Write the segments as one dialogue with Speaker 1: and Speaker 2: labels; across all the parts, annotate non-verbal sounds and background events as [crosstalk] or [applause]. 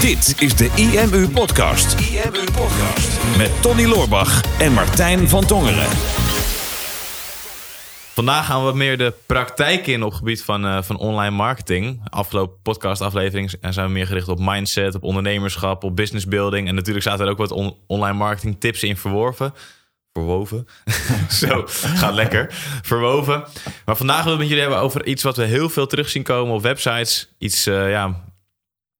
Speaker 1: Dit is de IMU Podcast. IMU Podcast. Met Tony Loorbach en Martijn van Tongeren.
Speaker 2: Vandaag gaan we meer de praktijk in op het gebied van, uh, van online marketing. Afgelopen podcastaflevering zijn we meer gericht op mindset, op ondernemerschap, op business building. En natuurlijk zaten er ook wat on online marketing tips in verworven. Verwoven. [laughs] Zo, gaat lekker. Verwoven. Maar vandaag willen we met jullie hebben over iets wat we heel veel terug zien komen op websites. Iets uh, ja,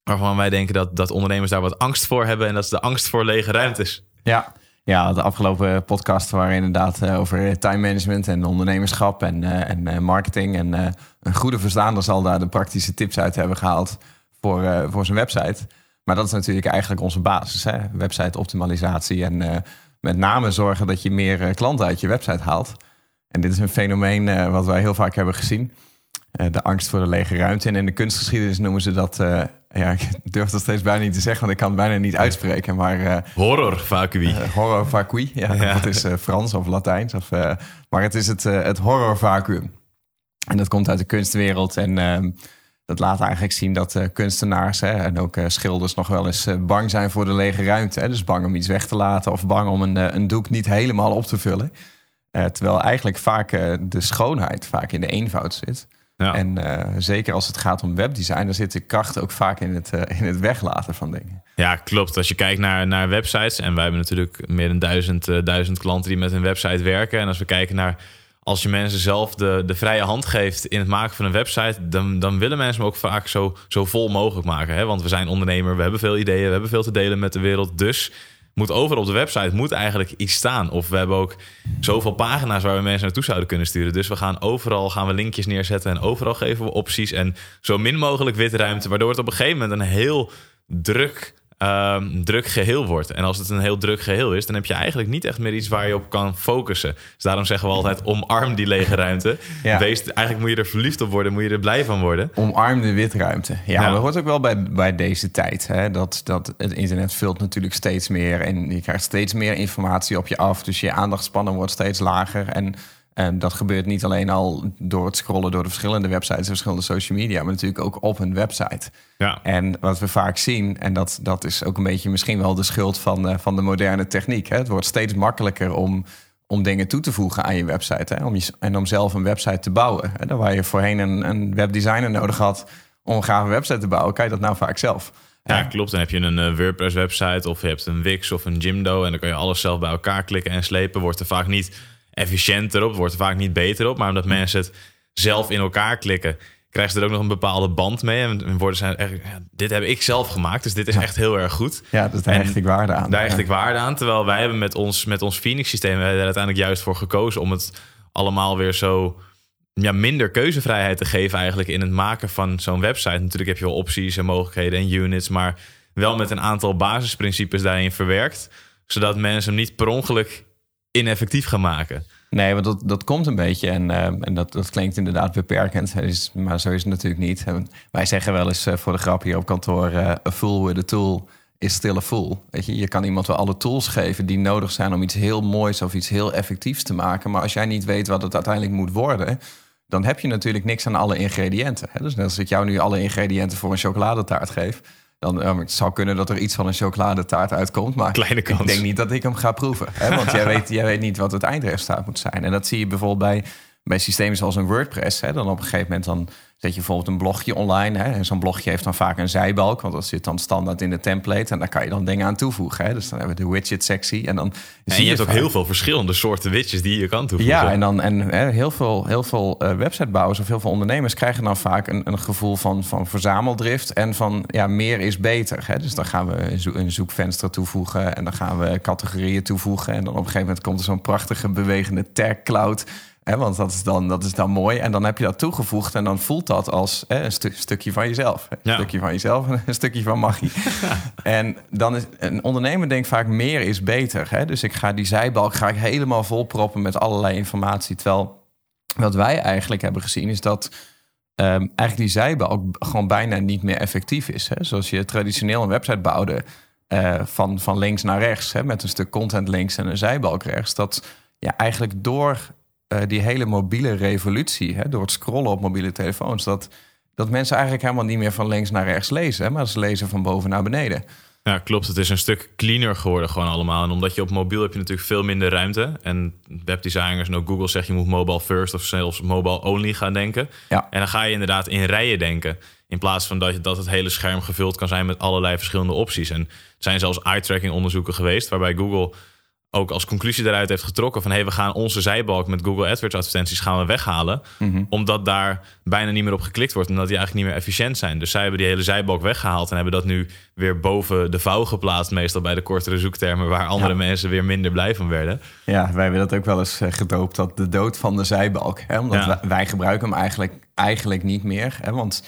Speaker 2: waarvan wij denken dat, dat ondernemers daar wat angst voor hebben. En dat is de angst voor lege ruimtes.
Speaker 3: Ja, ja, de afgelopen podcast waren inderdaad uh, over time management en ondernemerschap en, uh, en uh, marketing. En een goede verstaander zal daar de praktische tips uit hebben gehaald voor, voor zijn website. Maar dat is natuurlijk eigenlijk onze basis, hè? website optimalisatie. En met name zorgen dat je meer klanten uit je website haalt. En dit is een fenomeen wat wij heel vaak hebben gezien. De angst voor de lege ruimte. En in de kunstgeschiedenis noemen ze dat ja, [laughs] ik durf dat steeds bijna niet te zeggen, want ik kan het bijna niet uitspreken. Maar, uh,
Speaker 2: horror vacui. Uh,
Speaker 3: horror vacui, ja, [laughs] ja. dat is Frans of Latijns. Of, maar het is het, het horror vacuüm. En dat komt uit de kunstwereld. En ehm, dat laat eigenlijk zien dat kunstenaars hè, en ook schilders nog wel eens bang zijn voor de lege ruimte. Hè. Dus bang om iets weg te laten of bang om een, een doek niet helemaal op te vullen. terwijl eigenlijk vaak de schoonheid vaak in de eenvoud zit. Ja. En uh, zeker als het gaat om webdesign, dan zit de kracht ook vaak in het, uh, in het weglaten van dingen.
Speaker 2: Ja, klopt. Als je kijkt naar, naar websites, en wij hebben natuurlijk meer dan duizend, uh, duizend klanten die met een website werken. En als we kijken naar als je mensen zelf de, de vrije hand geeft in het maken van een website, dan, dan willen mensen hem ook vaak zo, zo vol mogelijk maken. Hè? Want we zijn ondernemer, we hebben veel ideeën, we hebben veel te delen met de wereld. Dus moet overal op de website moet eigenlijk iets staan. Of we hebben ook zoveel pagina's waar we mensen naartoe zouden kunnen sturen. Dus we gaan overal gaan we linkjes neerzetten en overal geven we opties en zo min mogelijk witte ruimte, waardoor het op een gegeven moment een heel druk um, druk geheel wordt. En als het een heel druk geheel is, dan heb je eigenlijk niet echt meer iets waar je op kan focussen. Dus daarom zeggen we altijd: omarm die lege ruimte. [laughs] Ja. Wees, eigenlijk moet je er verliefd op worden, moet je er blij van worden.
Speaker 3: Omarm de witruimte. Ja, ja. dat hoort ook wel bij, bij deze tijd. Hè? Dat, dat het internet vult natuurlijk steeds meer en je krijgt steeds meer informatie op je af. Dus je aandachtspannen wordt steeds lager. En en dat gebeurt niet alleen al door het scrollen door de verschillende websites en verschillende social media, maar natuurlijk ook op een website. Ja. En wat we vaak zien, en dat, dat is ook een beetje misschien wel de schuld van, uh, van de moderne techniek. Hè? Het wordt steeds makkelijker om, om dingen toe te voegen aan je website. Hè? Om je, en om zelf een website te bouwen. Hè? Daar waar je voorheen een, een webdesigner nodig had om een gave website te bouwen, kan je dat nou vaak zelf.
Speaker 2: Ja, klopt. Dan heb je een uh, WordPress website of je hebt een Wix of een Jimdo en dan kan je alles zelf bij elkaar klikken en slepen. Wordt er vaak niet efficiënter op, wordt er vaak niet beter op. Maar omdat mensen het zelf in elkaar klikken, krijgen ze er ook nog een bepaalde band mee. En worden ze echt, ja, dit heb ik zelf gemaakt, dus dit is echt heel erg goed.
Speaker 3: Ja, dat daar hecht ik waarde aan.
Speaker 2: Daar hecht ik waarde aan. Terwijl wij hebben met ons, met ons Phoenix systeem er uiteindelijk juist voor gekozen om het allemaal weer zo ja, minder keuzevrijheid te geven eigenlijk in het maken van zo'n website. Natuurlijk heb je wel opties en mogelijkheden en units, maar wel met een aantal basisprincipes daarin verwerkt. Zodat mensen hem niet per ongeluk ineffectief gaan maken.
Speaker 3: Nee, want dat, dat komt een beetje en, uh, en dat, dat klinkt inderdaad beperkend. Maar zo is het natuurlijk niet. Wij zeggen wel eens uh, voor de grap hier op kantoor... Uh, a fool with a tool is still a fool. Weet je, je kan iemand wel alle tools geven die nodig zijn... om iets heel moois of iets heel effectiefs te maken. Maar als jij niet weet wat het uiteindelijk moet worden... dan heb je natuurlijk niks aan alle ingrediënten. Hè? Dus net als ik jou nu alle ingrediënten voor een chocoladetaart geef dan um, het zou kunnen dat er iets van een chocoladetaart uitkomt. Maar
Speaker 2: Kleine kans.
Speaker 3: ik denk niet dat ik hem ga proeven. Hè? Want jij, [laughs] weet, jij weet niet wat het eindresultaat moet zijn. En dat zie je bijvoorbeeld bij, bij systemen zoals een WordPress. Hè? Dan op een gegeven moment dan zet je bijvoorbeeld een blogje online. Hè? En zo'n blogje heeft dan vaak een zijbalk, want dat zit dan standaard in de template. En daar kan je dan dingen aan toevoegen. Hè? Dus dan hebben we de widget-sectie. En, dan
Speaker 2: en je, hebt ook heel veel verschillende soorten widgets die je kan toevoegen.
Speaker 3: Ja, en, dan, en hè, heel veel, heel veel uh, websitebouwers of heel veel ondernemers krijgen dan vaak een, een gevoel van, van verzameldrift en van ja, meer is beter. Hè? Dus dan gaan we een zoekvenster toevoegen en dan gaan we categorieën toevoegen. En dan op een gegeven moment komt er zo'n prachtige bewegende tag cloud want dat is, dan, dat is dan mooi. En dan heb je dat toegevoegd en dan voelt dat als een stukje van jezelf. Een stukje van jezelf en een stukje van magie. [laughs] en dan is een ondernemer denkt vaak meer is beter. Hè? Dus ik ga die zijbalk ga ik helemaal volproppen met allerlei informatie. Terwijl wat wij eigenlijk hebben gezien is dat um, eigenlijk die zijbalk gewoon bijna niet meer effectief is. Hè? Zoals je traditioneel een website bouwde uh, van, van links naar rechts, hè, met een stuk content links en een zijbalk rechts. Dat ja, eigenlijk door uh, die hele mobiele revolutie, hè, door het scrollen op mobiele telefoons, dat dat mensen eigenlijk helemaal niet meer van links naar rechts lezen, hè, maar ze lezen van boven naar beneden.
Speaker 2: Ja, klopt. Het is een stuk cleaner geworden gewoon allemaal. En omdat je op mobiel heb je natuurlijk veel minder ruimte. En webdesigners en ook Google zegt je moet mobile first of zelfs mobile only gaan denken.
Speaker 3: Ja.
Speaker 2: En dan ga je inderdaad in rijen denken. In plaats van dat, dat het hele scherm gevuld kan zijn met allerlei verschillende opties. En er zijn zelfs eye-tracking onderzoeken geweest waarbij Google ook als conclusie daaruit heeft getrokken van hey, we gaan onze zijbalk met Google AdWords advertenties gaan we weghalen. Omdat daar bijna niet meer op geklikt wordt, omdat die eigenlijk niet meer efficiënt zijn. Dus zij hebben die hele zijbalk weggehaald en hebben dat nu weer boven de vouw geplaatst, meestal bij de kortere zoektermen, waar andere
Speaker 3: Ja.
Speaker 2: mensen weer minder blij van werden.
Speaker 3: Ja, wij hebben dat ook wel eens eh, gedoopt, dat de dood van de zijbalk. Hè? Omdat
Speaker 2: Ja.
Speaker 3: wij, wij gebruiken hem eigenlijk, eigenlijk niet meer. Hè? Want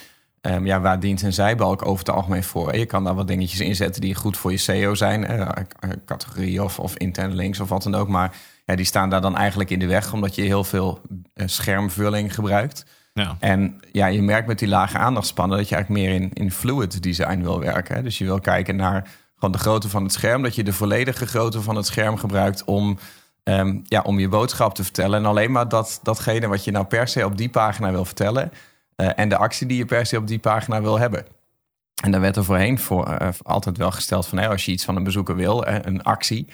Speaker 3: ehm, ja, waar dient een zijbalk over het algemeen voor? Je kan daar wat dingetjes in zetten die goed voor je SEO zijn. eh, eh, categorie of, of interne links of wat dan ook. Maar ja, die staan daar dan eigenlijk in de weg... omdat je heel veel eh, schermvulling gebruikt.
Speaker 2: Ja.
Speaker 3: En ja, je merkt met die lage aandachtspannen... dat je eigenlijk meer in, in fluid design wil werken. Hè? Dus je wil kijken naar gewoon de grootte van het scherm... dat je de volledige grootte van het scherm gebruikt... om Ehm, ja, om je boodschap te vertellen. En alleen maar dat, datgene wat je nou per se op die pagina wil vertellen. Eh, en de actie die je per se op die pagina wil hebben. En daar werd er voorheen voor, eh, altijd wel gesteld van... Als je iets van een bezoeker wil, een actie...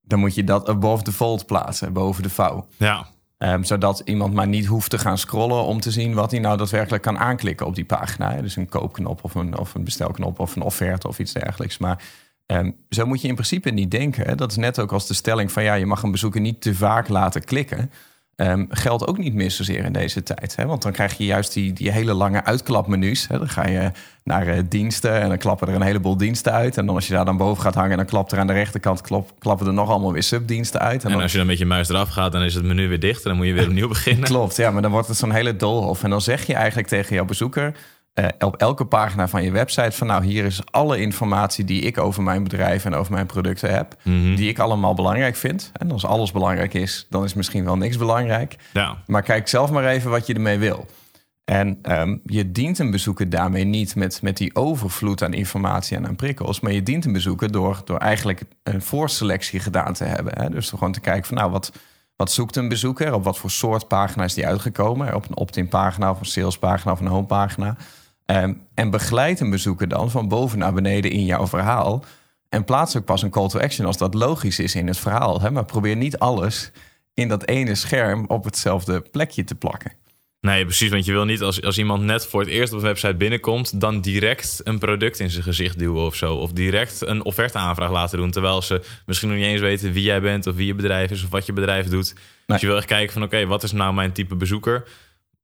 Speaker 3: dan moet je dat above the fold plaatsen, boven de vouw.
Speaker 2: ja.
Speaker 3: Ehm, zodat iemand maar niet hoeft te gaan scrollen om te zien wat hij nou daadwerkelijk kan aanklikken op die pagina. Dus een koopknop of een, of een bestelknop of een offerte of iets dergelijks. Maar ehm, zo moet je in principe niet denken. Dat is net ook als de stelling van ja, je mag een bezoeker niet te vaak laten klikken. Ehm, geldt ook niet meer zozeer in deze tijd. Hè? Want dan krijg je juist die, die hele lange uitklapmenu's. Hè? Dan ga je naar eh, diensten en dan klappen er een heleboel diensten uit. En dan als je daar dan boven gaat hangen, dan klapt er aan de rechterkant klap, klappen er nog allemaal weer subdiensten uit. En
Speaker 2: En
Speaker 3: dan,
Speaker 2: als je dan met je muis eraf gaat, dan is het menu weer dicht. En dan moet je weer [laughs] opnieuw beginnen.
Speaker 3: Klopt, ja, maar dan wordt het zo'n hele doolhof. En dan zeg je eigenlijk tegen jouw bezoeker... eh, op elke pagina van je website van... nou, hier is alle informatie die ik over mijn bedrijf en over mijn producten heb... die ik allemaal belangrijk vind. En als alles belangrijk is, dan is misschien wel niks belangrijk.
Speaker 2: Ja.
Speaker 3: Maar kijk zelf maar even wat je ermee wil. En ehm, je dient een bezoeker daarmee niet met, met die overvloed aan informatie en aan prikkels. Maar je dient een bezoeker door, door eigenlijk een voorselectie gedaan te hebben. Hè? Dus door gewoon te kijken van nou, wat, wat zoekt een bezoeker? Op wat voor soort pagina is die uitgekomen? Op een opt-in pagina of een salespagina of een homepagina. Ehm, en begeleid een bezoeker dan van boven naar beneden in jouw verhaal. En plaats ook pas een call to action als dat logisch is in het verhaal. Hè? Maar probeer niet alles in dat ene scherm op hetzelfde plekje te plakken.
Speaker 2: Nee, precies. Want je wil niet als, als iemand net voor het eerst op een website binnenkomt, dan direct een product in zijn gezicht duwen of zo. Of direct een offerteaanvraag laten doen. Terwijl ze misschien nog niet eens weten wie jij bent of wie je bedrijf is of wat je bedrijf doet. Dus je wil echt kijken van oké, wat is nou mijn type bezoeker?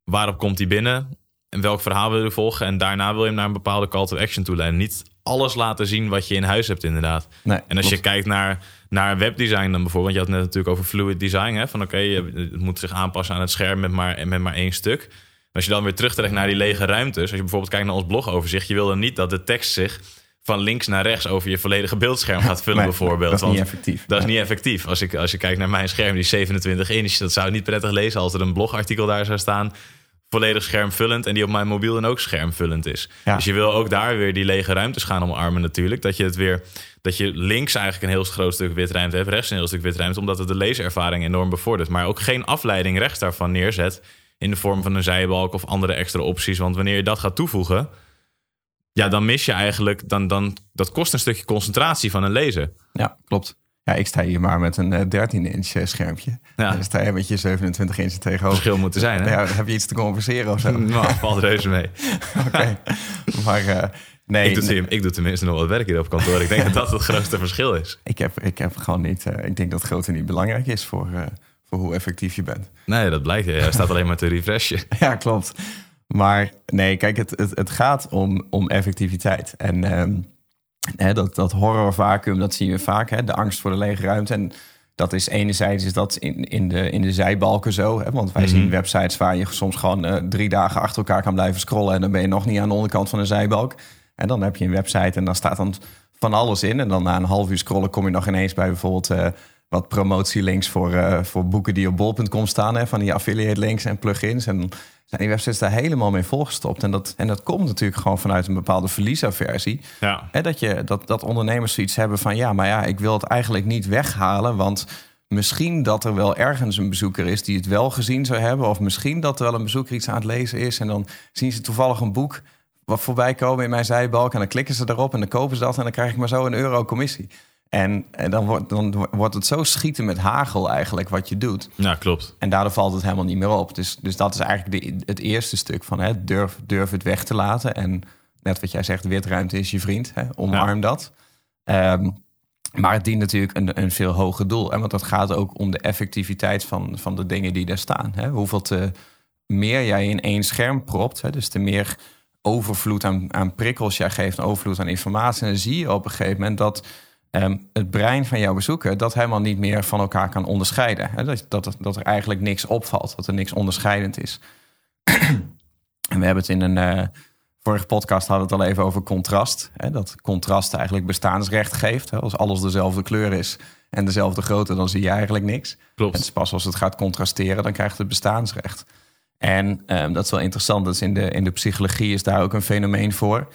Speaker 2: Waarop komt hij binnen? En welk verhaal wil je volgen? En daarna wil je hem naar een bepaalde call to action toe leiden. Niet alles laten zien wat je in huis hebt, inderdaad.
Speaker 3: Nee,
Speaker 2: en als je kijkt naar, naar webdesign dan bijvoorbeeld. Want je had het net natuurlijk over fluid design. Hè? Van oké, het moet zich aanpassen aan het scherm met maar, met maar één stuk. Maar als je dan weer terugtrekt naar die lege ruimtes. Als je bijvoorbeeld kijkt naar ons blogoverzicht. Je wil dan niet dat de tekst zich van links naar rechts over je volledige beeldscherm gaat vullen [laughs]
Speaker 3: Nee,
Speaker 2: bijvoorbeeld.
Speaker 3: dat is niet effectief.
Speaker 2: Dat is niet effectief. Als, ik, als je kijkt naar mijn scherm, die is 27 inch. Dat zou ik niet prettig lezen als er een blogartikel daar zou staan. Volledig schermvullend. En die op mijn mobiel dan ook schermvullend is.
Speaker 3: Ja.
Speaker 2: Dus je wil ook daar weer die lege ruimtes gaan omarmen natuurlijk. Dat je het weer... Dat je links eigenlijk een heel groot stuk witruimte hebt. Rechts een heel stuk witruimte. Omdat het de leeservaring enorm bevordert. Maar ook geen afleiding rechts daarvan neerzet. In de vorm van een zijbalk of andere extra opties. Want wanneer je dat gaat toevoegen... Ja, dan mis je eigenlijk... Dan, dan, dat kost een stukje concentratie van een lezer.
Speaker 3: Ja, klopt. Ja, ik sta hier maar met een 13-inch schermpje.
Speaker 2: Ja.
Speaker 3: Dan sta je met je 27 inch tegenover.
Speaker 2: Verschil moeten zijn, hè?
Speaker 3: Ja, heb je iets te converseren of zo? [laughs]
Speaker 2: Nou, valt reuze mee. [laughs]
Speaker 3: Oké. Maar eh, nee,
Speaker 2: Ik doe,
Speaker 3: nee,
Speaker 2: ik doe tenminste nog wat werk hier op kantoor. Ik denk dat dat het grootste verschil is.
Speaker 3: ik, heb, ik heb gewoon niet... eh, ik denk dat grootte niet belangrijk is voor, eh, voor hoe effectief je bent.
Speaker 2: Nee, dat blijkt. Hij staat alleen maar te refreshen. [laughs]
Speaker 3: Ja, klopt. Maar nee, kijk, het, het, het gaat om, om effectiviteit. En ehm, hè, dat, dat horrorvacuum, dat zien we vaak. Hè, de angst voor de lege ruimte. En dat is enerzijds is dat in, in, de, in de zijbalken zo. Hè, want wij zien websites waar je soms gewoon eh, drie dagen achter elkaar kan blijven scrollen. En dan ben je nog niet aan de onderkant van een zijbalk. En dan heb je een website en dan staat dan van alles in. En dan na een half uur scrollen kom je nog ineens bij bijvoorbeeld... eh, wat promotielinks voor, eh, voor boeken die op bol.com staan. Hè, van die affiliate links en plugins. En dan zijn die websites daar helemaal mee volgestopt. En dat, en dat komt natuurlijk gewoon vanuit een bepaalde verliesaversie.
Speaker 2: Ja.
Speaker 3: Hè, dat, je, dat, dat ondernemers zoiets hebben van... ja, maar ja, ik wil het eigenlijk niet weghalen... want misschien dat er wel ergens een bezoeker is die het wel gezien zou hebben. Of misschien dat er wel een bezoeker iets aan het lezen is. En dan zien ze toevallig een boek wat voorbij komen in mijn zijbalk. En dan klikken ze erop en dan kopen ze dat. En dan krijg ik maar zo een euro commissie. En, en dan, wordt, dan wordt het zo schieten met hagel eigenlijk wat je doet.
Speaker 2: Ja, klopt.
Speaker 3: En daardoor valt het helemaal niet meer op. Dus, dus dat is eigenlijk de, het eerste stuk van hè, durf, durf het weg te laten. En net wat jij zegt, witruimte is je vriend. Hè, omarm dat. Ehm, maar het dient natuurlijk een, een veel hoger doel. Hè, want dat gaat ook om de effectiviteit van, van de dingen die daar staan. Hè. Hoeveel te meer jij in één scherm propt, hè, dus te meer overvloed aan, aan prikkels jij geeft, overvloed aan informatie. En dan zie je op een gegeven moment dat Ehm, het brein van jouw bezoeker dat helemaal niet meer van elkaar kan onderscheiden. Hè? Dat, dat, dat er eigenlijk niks opvalt, dat er niks onderscheidend is. en we hebben het in een uh, vorige podcast hadden we het al even over contrast. Hè? Dat contrast eigenlijk bestaansrecht geeft. Hè? Als alles dezelfde kleur is en dezelfde grootte, dan zie je eigenlijk niks.
Speaker 2: Klopt.
Speaker 3: En pas als het gaat contrasteren, dan krijgt het bestaansrecht. En um, dat is wel interessant. Dus in de, in de psychologie is daar ook een fenomeen voor.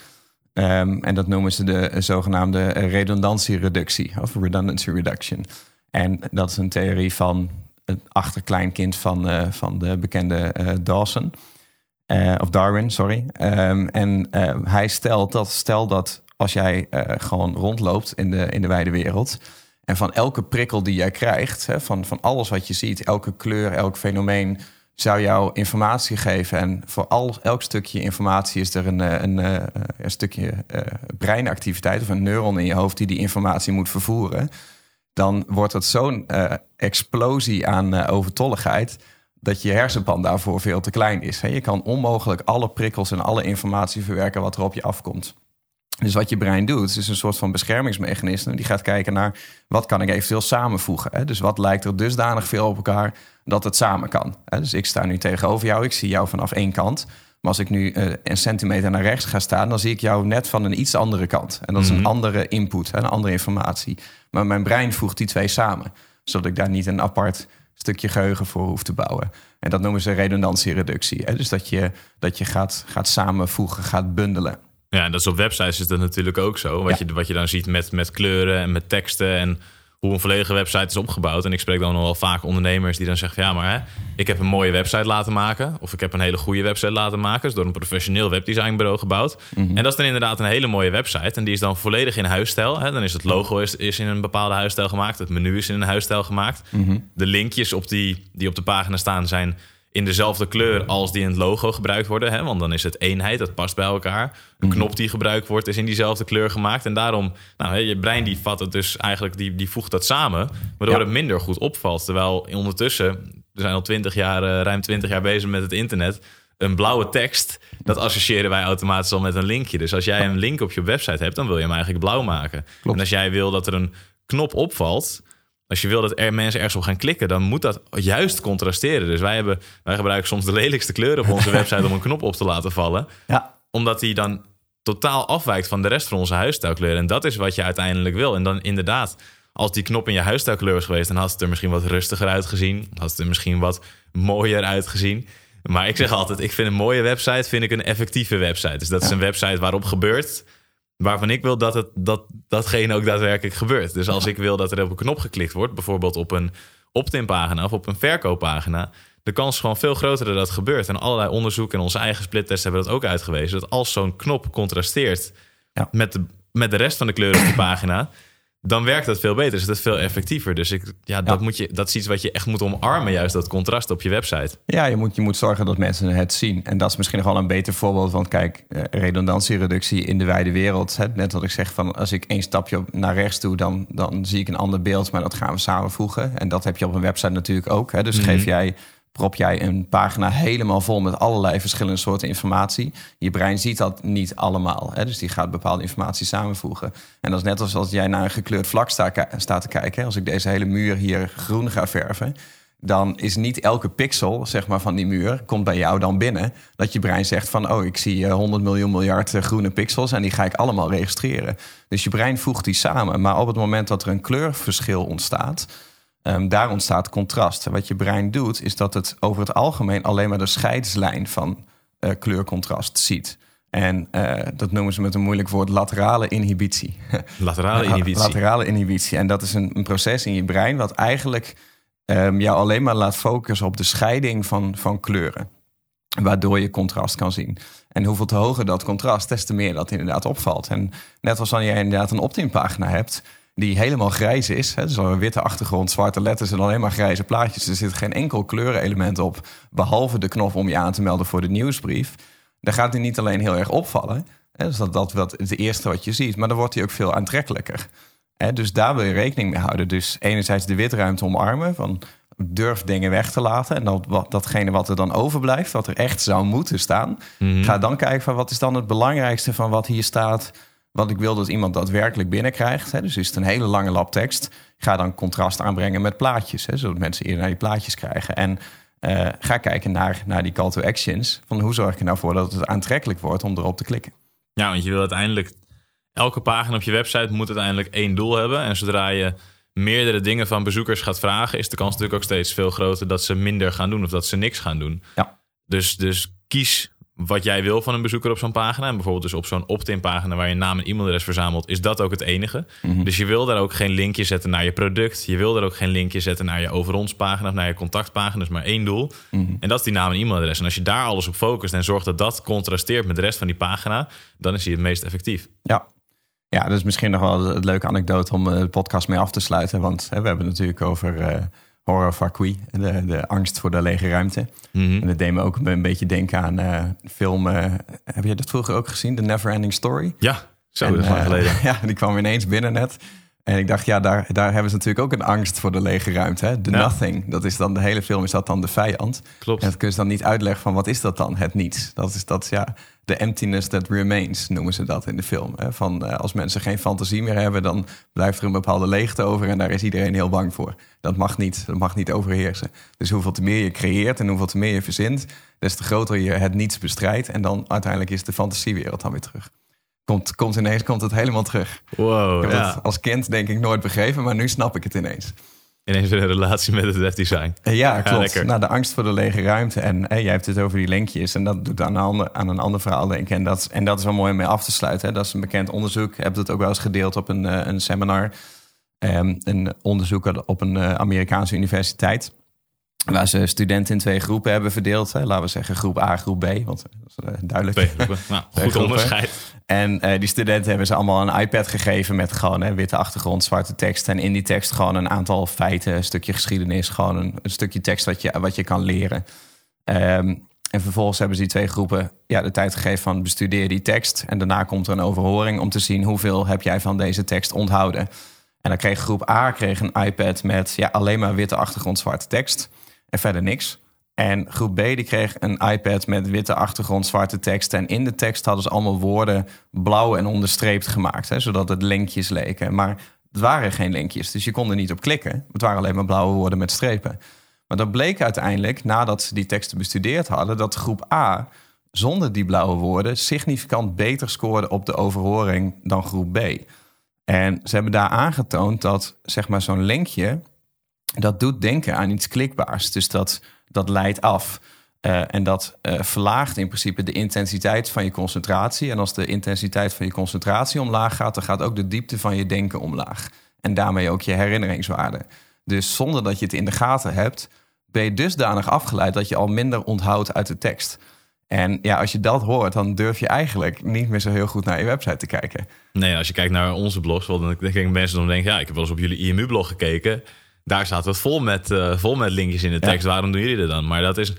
Speaker 3: Um, en dat noemen ze de zogenaamde redundantiereductie, of redundancy reduction. En dat is een theorie van het achterkleinkind van, uh, van de bekende uh, Dawson. Uh, of Darwin, sorry. Um, en hij stelt dat, stel dat als jij gewoon rondloopt in de, in de wijde wereld. En van elke prikkel die jij krijgt, hè, van, van alles wat je ziet, elke kleur, elk fenomeen, zou jou informatie geven. En voor al, elk stukje informatie is er een, eh, een, een, eh, een stukje uh, breinactiviteit of een neuron in je hoofd die die informatie moet vervoeren. Dan wordt het zo'n explosie aan overtolligheid dat je hersenpan daarvoor veel te klein is. Je kan onmogelijk alle prikkels en alle informatie verwerken wat er op je afkomt. Dus wat je brein doet, is een soort van beschermingsmechanisme. Die gaat kijken naar wat kan ik eventueel samenvoegen. Dus wat lijkt er dusdanig veel op elkaar dat het samen kan. Dus ik sta nu tegenover jou, ik zie jou vanaf één kant. Maar als ik nu eh, een centimeter naar rechts ga staan, dan zie ik jou net van een iets andere kant. En dat is een mhm. andere input, een andere informatie. Maar mijn brein voegt die twee samen, zodat ik daar niet een apart stukje geheugen voor hoef te bouwen. En dat noemen ze redundantiereductie. Dus dat je, dat je gaat, gaat samenvoegen, gaat bundelen.
Speaker 2: Ja, en dat is op websites is dat natuurlijk ook zo. Wat, je, wat je dan ziet met, met kleuren en met teksten en hoe een volledige website is opgebouwd. En ik spreek dan nog wel vaak ondernemers die dan zeggen: ja, maar hè, ik heb een mooie website laten maken. Of ik heb een hele goede website laten maken. Dus door een professioneel webdesignbureau gebouwd. Mhm. En dat is dan inderdaad een hele mooie website. En die is dan volledig in huisstijl. Hè. Dan is het logo is, is in een bepaalde huisstijl gemaakt. Het menu is in een huisstijl gemaakt. Mhm. De linkjes op die, die op de pagina staan zijn in dezelfde kleur als die in het logo gebruikt worden. Hè? Want dan is het eenheid, dat past bij elkaar. Een mhm. knop die gebruikt wordt, is in diezelfde kleur gemaakt. En daarom, nou, je brein die vat het dus eigenlijk, die, die voegt dat samen, waardoor het minder goed opvalt. Terwijl ondertussen, we zijn al twintig jaar, uh, ruim twintig jaar bezig met het internet. Een blauwe tekst, dat associëren wij automatisch al met een linkje. Dus als jij een link op je website hebt, dan wil je hem eigenlijk blauw maken. En als jij wil dat er een knop opvalt, als je wil dat er mensen ergens op gaan klikken, dan moet dat juist contrasteren. Dus wij, hebben, wij gebruiken soms de lelijkste kleuren op onze [laughs] website om een knop op te laten vallen.
Speaker 3: Ja.
Speaker 2: Omdat die dan totaal afwijkt van de rest van onze huisstijlkleuren. En dat is wat je uiteindelijk wil. En dan inderdaad, als die knop in je huisstijlkleur was geweest, dan had het er misschien wat rustiger uitgezien. Had het er misschien wat mooier uitgezien. Maar ik zeg altijd, ik vind een mooie website vind ik een effectieve website. Dus dat is een website waarop gebeurt waarvan ik wil dat, het, dat datgene ook daadwerkelijk gebeurt. Dus als ik wil dat er op een knop geklikt wordt, bijvoorbeeld op een opt-in pagina of op een verkooppagina, de kans is gewoon veel groter dat dat gebeurt. En allerlei onderzoeken en onze eigen splittest hebben dat ook uitgewezen. Dat als zo'n knop contrasteert ja. met, de, met de rest van de kleuren op de pagina, dan werkt dat veel beter. Is dat veel effectiever. Dus ik, ja, Dat, Moet je, dat is iets wat je echt moet omarmen, juist dat contrast op je website.
Speaker 3: Ja, je moet, je moet zorgen dat mensen het zien. En dat is misschien nog wel een beter voorbeeld. Want kijk, eh, redundantiereductie in de wijde wereld. Hè, net wat ik zeg, van als ik één stapje naar rechts doe, dan, dan zie ik een ander beeld. Maar dat gaan we samenvoegen. En dat heb je op een website natuurlijk ook. Hè. Dus mhm. geef jij prop jij een pagina helemaal vol met allerlei verschillende soorten informatie. Je brein ziet dat niet allemaal. Hè? Dus die gaat bepaalde informatie samenvoegen. En dat is net als als jij naar een gekleurd vlak staat te kijken. Als ik deze hele muur hier groen ga verven dan is niet elke pixel zeg maar, van die muur komt bij jou dan binnen. Dat je brein zegt van, oh, ik zie 100 eh, miljoen miljard eh, groene pixels en die ga ik allemaal registreren. Dus je brein voegt die samen. Maar op het moment dat er een kleurverschil ontstaat, Um, daar ontstaat contrast. Wat je brein doet, is dat het over het algemeen alleen maar de scheidslijn van uh, kleurcontrast ziet. En uh, dat noemen ze met een moeilijk woord laterale inhibitie. [laughs]
Speaker 2: Laterale inhibitie.
Speaker 3: laterale inhibitie. En dat is een, een, proces in je brein wat eigenlijk um, jou alleen maar laat focussen op de scheiding van, van kleuren. Waardoor je contrast kan zien. En hoeveel te hoger dat contrast, des te meer dat inderdaad opvalt. En net als wanneer je inderdaad een opt-in pagina hebt die helemaal grijs is. Hè, dus een witte achtergrond, zwarte letters en alleen maar grijze plaatjes. Er zit geen enkel kleurenelement op, behalve de knop om je aan te melden voor de nieuwsbrief. Dan gaat hij niet alleen heel erg opvallen. Hè, dus dat, dat wat, het eerste wat je ziet, maar dan wordt hij ook veel aantrekkelijker. Hè, dus daar wil je rekening mee houden. Dus enerzijds de witruimte omarmen, van durf dingen weg te laten. En dat, wat, datgene wat er dan overblijft, wat er echt zou moeten staan. Mhm. Ga dan kijken van wat is dan het belangrijkste van wat hier staat wat ik wil dat iemand daadwerkelijk binnenkrijgt. Hè, dus is het een hele lange lab tekst. Ga dan contrast aanbrengen met plaatjes, hè, zodat mensen eerder naar die plaatjes krijgen. En uh, ga kijken naar, naar die call to actions. Van hoe zorg je nou voor dat het aantrekkelijk wordt om erop te klikken?
Speaker 2: Ja, want je wil uiteindelijk... Elke pagina op je website moet uiteindelijk één doel hebben. En zodra je meerdere dingen van bezoekers gaat vragen... is de kans natuurlijk ook steeds veel groter dat ze minder gaan doen... of dat ze niks gaan doen.
Speaker 3: Ja.
Speaker 2: Dus, dus kies wat jij wil van een bezoeker op zo'n pagina. En bijvoorbeeld dus op zo'n opt-in pagina waar je naam en e-mailadres verzamelt, is dat ook het enige. Mhm. Dus je wil daar ook geen linkje zetten naar je product. Je wil daar ook geen linkje zetten naar je over ons pagina of naar je contactpagina. Dus maar één doel. Mhm. En dat is die naam en e-mailadres. En als je daar alles op focust en zorgt dat dat contrasteert met de rest van die pagina, dan is hij het meest effectief.
Speaker 3: Ja. Ja, dat is misschien nog wel een leuke anekdote om eh, de podcast mee af te sluiten. Want hè, we hebben het natuurlijk over uh, horror vacui, de, de angst voor de lege ruimte. Mhm. En dat deed me ook een beetje denken aan uh, film. Uh, heb je dat vroeger ook gezien? The Never Ending Story?
Speaker 2: Ja, zo, lang geleden. [laughs]
Speaker 3: ja, die kwam ineens binnen net. En ik dacht, ja, daar, daar hebben ze natuurlijk ook een angst voor de lege ruimte. Hè? The nothing. Dat is dan de hele film, is dat dan de vijand.
Speaker 2: Klopt.
Speaker 3: En dat kun je dan niet uitleggen van wat is dat dan? Het niets. Dat is dat, ja, de emptiness that remains, noemen ze dat in de film. Hè? Van uh, als mensen geen fantasie meer hebben, dan blijft er een bepaalde leegte over en daar is iedereen heel bang voor. Dat mag niet, dat mag niet overheersen. Dus hoeveel te meer je creëert en hoeveel te meer je verzint, des te groter je het niets bestrijdt. En dan uiteindelijk is de fantasiewereld dan weer terug komt, komt ineens komt het helemaal terug.
Speaker 2: Wow,
Speaker 3: ik
Speaker 2: heb
Speaker 3: ja. als kind denk ik nooit begrepen, maar nu snap ik het ineens.
Speaker 2: Ineens weer een relatie met het webdesign.
Speaker 3: Eh, ja, klopt. Ja, nou, de angst voor de lege ruimte. En hey, jij hebt het over die linkjes. En dat doet aan een ander, aan een ander verhaal denken. En dat, en dat is wel mooi om mee af te sluiten. Hè. Dat is een bekend onderzoek. Ik heb het ook wel eens gedeeld op een, uh, een seminar. Um, een onderzoeker op een uh, Amerikaanse universiteit. Waar ze studenten in twee groepen hebben verdeeld. Hè. Laten we zeggen groep A, groep B. Want dat is uh, duidelijk.
Speaker 2: Twee groepen. Nou, [laughs] goed onderscheid.
Speaker 3: En uh, die studenten hebben ze allemaal een iPad gegeven met gewoon hè, witte achtergrond, zwarte tekst. En in die tekst gewoon een aantal feiten, een stukje geschiedenis, gewoon een, een stukje tekst wat je, wat je kan leren. Um, en vervolgens hebben ze die twee groepen ja, de tijd gegeven van bestudeer die tekst. En daarna komt er een overhoring om te zien hoeveel heb jij van deze tekst onthouden. En dan kreeg groep A kreeg een iPad met ja, alleen maar witte achtergrond, zwarte tekst en verder niks. En groep B die kreeg een iPad met witte achtergrond, zwarte tekst. En in de tekst hadden ze allemaal woorden blauw en onderstreept gemaakt. Hè, zodat het linkjes leken. Maar het waren geen linkjes, dus je kon er niet op klikken. Het waren alleen maar blauwe woorden met strepen. Maar dat bleek uiteindelijk, nadat ze die teksten bestudeerd hadden... dat groep A zonder die blauwe woorden significant beter scoorde op de overhoring dan groep B. En ze hebben daar aangetoond dat zeg maar, zo'n linkje dat doet denken aan iets klikbaars. Dus dat, dat leidt af. Uh, en dat uh, verlaagt in principe de intensiteit van je concentratie. En als de intensiteit van je concentratie omlaag gaat, dan gaat ook de diepte van je denken omlaag. En daarmee ook je herinneringswaarde. Dus zonder dat je het in de gaten hebt, ben je dusdanig afgeleid dat je al minder onthoudt uit de tekst. En ja, als je dat hoort, dan durf je eigenlijk niet meer zo heel goed naar je website te kijken.
Speaker 2: Nee, als je kijkt naar onze blogs, dan denk ik mensen dan denken, ja, ik heb wel eens op jullie IMU-blog gekeken daar staat het vol met, uh, vol met linkjes in de tekst. Waarom doen jullie dat dan? Maar dat, is,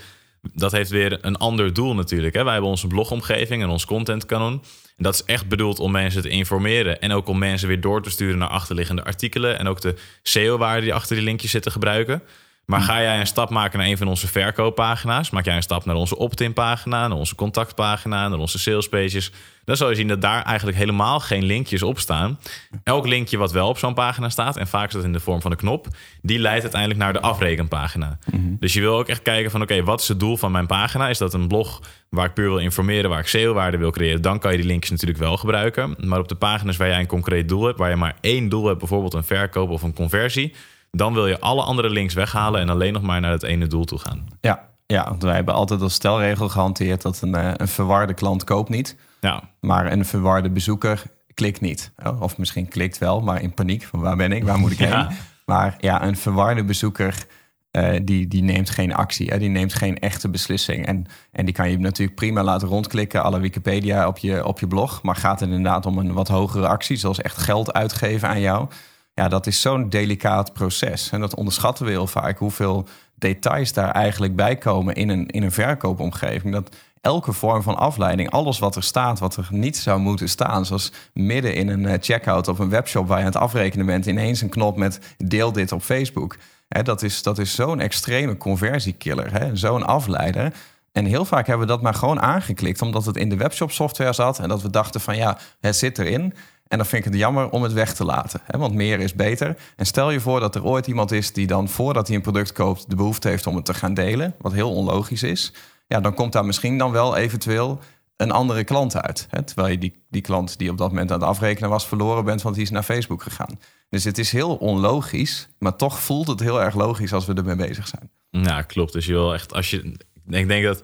Speaker 2: dat heeft weer een ander doel natuurlijk. Hè? Wij hebben onze blogomgeving en ons contentkanon. En dat is echt bedoeld om mensen te informeren. En ook om mensen weer door te sturen naar achterliggende artikelen. En ook de SEO-waarden die achter die linkjes zitten gebruiken. Maar ga jij een stap maken naar een van onze verkooppagina's, maak jij een stap naar onze opt-in pagina, naar onze contactpagina, naar onze salespages, dan zal je zien dat daar eigenlijk helemaal geen linkjes op staan. Elk linkje wat wel op zo'n pagina staat, en vaak is dat in de vorm van een knop, die leidt uiteindelijk naar de afrekenpagina. Mhm. Dus je wil ook echt kijken van oké, wat is het doel van mijn pagina? Is dat een blog waar ik puur wil informeren, waar ik SEO-waarde wil creëren? Dan kan je die linkjes natuurlijk wel gebruiken. Maar op de pagina's waar jij een concreet doel hebt, waar je maar één doel hebt, bijvoorbeeld een verkoop of een conversie, dan wil je alle andere links weghalen en alleen nog maar naar het ene doel toe gaan.
Speaker 3: Ja, ja want wij hebben altijd als stelregel gehanteerd dat een, eh, een verwarde klant koopt niet.
Speaker 2: Ja.
Speaker 3: Maar een verwarde bezoeker klikt niet. Oh, Of misschien klikt wel, maar in paniek. Van waar ben ik? Waar moet ik
Speaker 2: Ja.
Speaker 3: heen? Maar ja, een verwarde bezoeker... eh, die, die neemt geen actie. Hè? Die neemt geen echte beslissing. En, en die kan je natuurlijk prima laten rondklikken... alle Wikipedia op je, op je blog. Maar gaat het inderdaad om een wat hogere actie... zoals echt geld uitgeven aan jou... Ja, dat is zo'n delicaat proces. En dat onderschatten we heel vaak. Hoeveel details daar eigenlijk bij komen in een, in een verkoopomgeving. Dat elke vorm van afleiding, alles wat er staat, wat er niet zou moeten staan. Zoals midden in een eh, checkout op een webshop waar je aan het afrekenen bent, ineens een knop met deel dit op Facebook. Hè, dat is, dat is zo'n extreme conversiekiller, zo'n afleider. En heel vaak hebben we dat maar gewoon aangeklikt, omdat het in de webshop software zat. En dat we dachten van ja, het zit erin. En dan vind ik het jammer om het weg te laten. Hè? Want meer is beter. En stel je voor dat er ooit iemand is die dan voordat hij een product koopt... de behoefte heeft om het te gaan delen. Wat heel onlogisch is. Ja, dan komt daar misschien dan wel eventueel een andere klant uit. Hè? Terwijl je die, die klant die op dat moment aan het afrekenen was verloren bent... want die is naar Facebook gegaan. Dus het is heel onlogisch. Maar toch voelt het heel erg logisch als we ermee bezig zijn.
Speaker 2: Ja, klopt. Dus je wil echt, als je, ik denk dat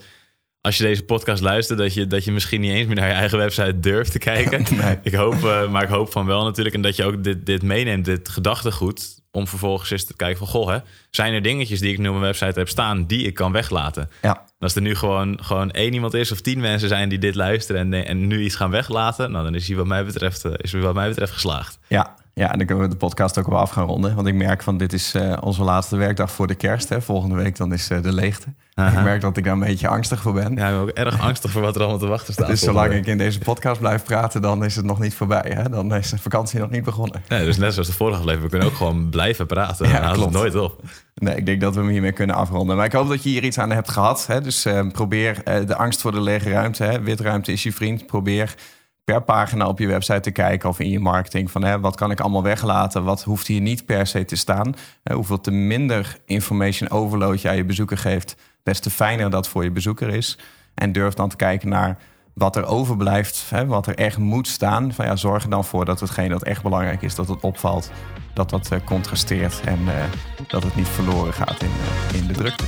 Speaker 2: als je deze podcast luistert, dat je, dat je misschien niet eens meer naar je eigen website durft te kijken. [laughs]
Speaker 3: Nee.
Speaker 2: Ik hoop, eh, maar ik hoop van wel natuurlijk. En dat je ook dit, dit meeneemt, dit gedachtegoed. Om vervolgens eens te kijken van, goh, hè, zijn er dingetjes die ik nu op mijn website heb staan die ik kan weglaten?
Speaker 3: Ja,
Speaker 2: als er nu gewoon, gewoon één iemand is of tien mensen zijn die dit luisteren en, en nu iets gaan weglaten, nou, dan is hij wat mij betreft, eh, is hij wat mij betreft geslaagd.
Speaker 3: Ja, ja, en dan kunnen we de podcast ook wel af gaan ronden. Want ik merk van dit is eh, onze laatste werkdag voor de kerst. Hè. Volgende week dan is eh, de leegte.
Speaker 2: Aha.
Speaker 3: Ik merk dat ik daar een beetje angstig voor ben.
Speaker 2: Ja, ik ben ook erg [laughs] angstig voor wat er allemaal te wachten staat.
Speaker 3: dus zolang
Speaker 2: week.
Speaker 3: ik in deze podcast blijf praten, dan is het nog niet voorbij. Hè? Dan is de vakantie nog niet begonnen.
Speaker 2: Nee, dus net zoals de vorige aflevering, we kunnen ook gewoon blijven praten. [laughs]
Speaker 3: Ja,
Speaker 2: het
Speaker 3: klopt.
Speaker 2: nooit op.
Speaker 3: Nee, ik denk dat we hem hiermee kunnen afronden. Maar ik hoop dat je hier iets aan hebt gehad. Hè? Dus eh, probeer de angst voor de lege ruimte. Hè? Witruimte is je vriend. Probeer per pagina op je website te kijken of in je marketing van hè, wat kan ik allemaal weglaten, wat hoeft hier niet per se te staan. Hè, hoeveel te minder information overload je aan je bezoeker geeft, des te fijner dat voor je bezoeker is. En durf dan te kijken naar wat er overblijft, hè, wat er echt moet staan. Van, ja, zorg er dan voor dat hetgeen dat echt belangrijk is, dat het opvalt, dat dat eh, contrasteert en eh, dat het niet verloren gaat in, eh, in de drukte.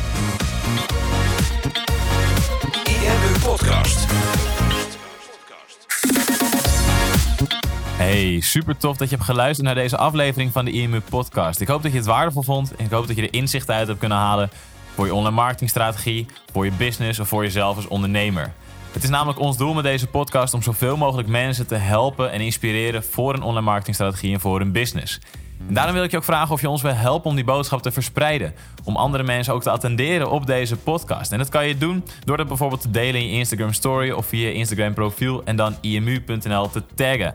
Speaker 2: Hey, super tof dat je hebt geluisterd naar deze aflevering van de IMU Podcast. Ik hoop dat je het waardevol vond en ik hoop dat je er inzichten uit hebt kunnen halen voor je online marketingstrategie, voor je business of voor jezelf als ondernemer. Het is namelijk ons doel met deze podcast om zoveel mogelijk mensen te helpen en inspireren voor een online marketingstrategie en voor hun business. En daarom wil ik je ook vragen of je ons wil helpen om die boodschap te verspreiden. Om andere mensen ook te attenderen op deze podcast. En dat kan je doen door dat bijvoorbeeld te delen in je Instagram story of via je Instagram profiel en dan imu.nl te taggen.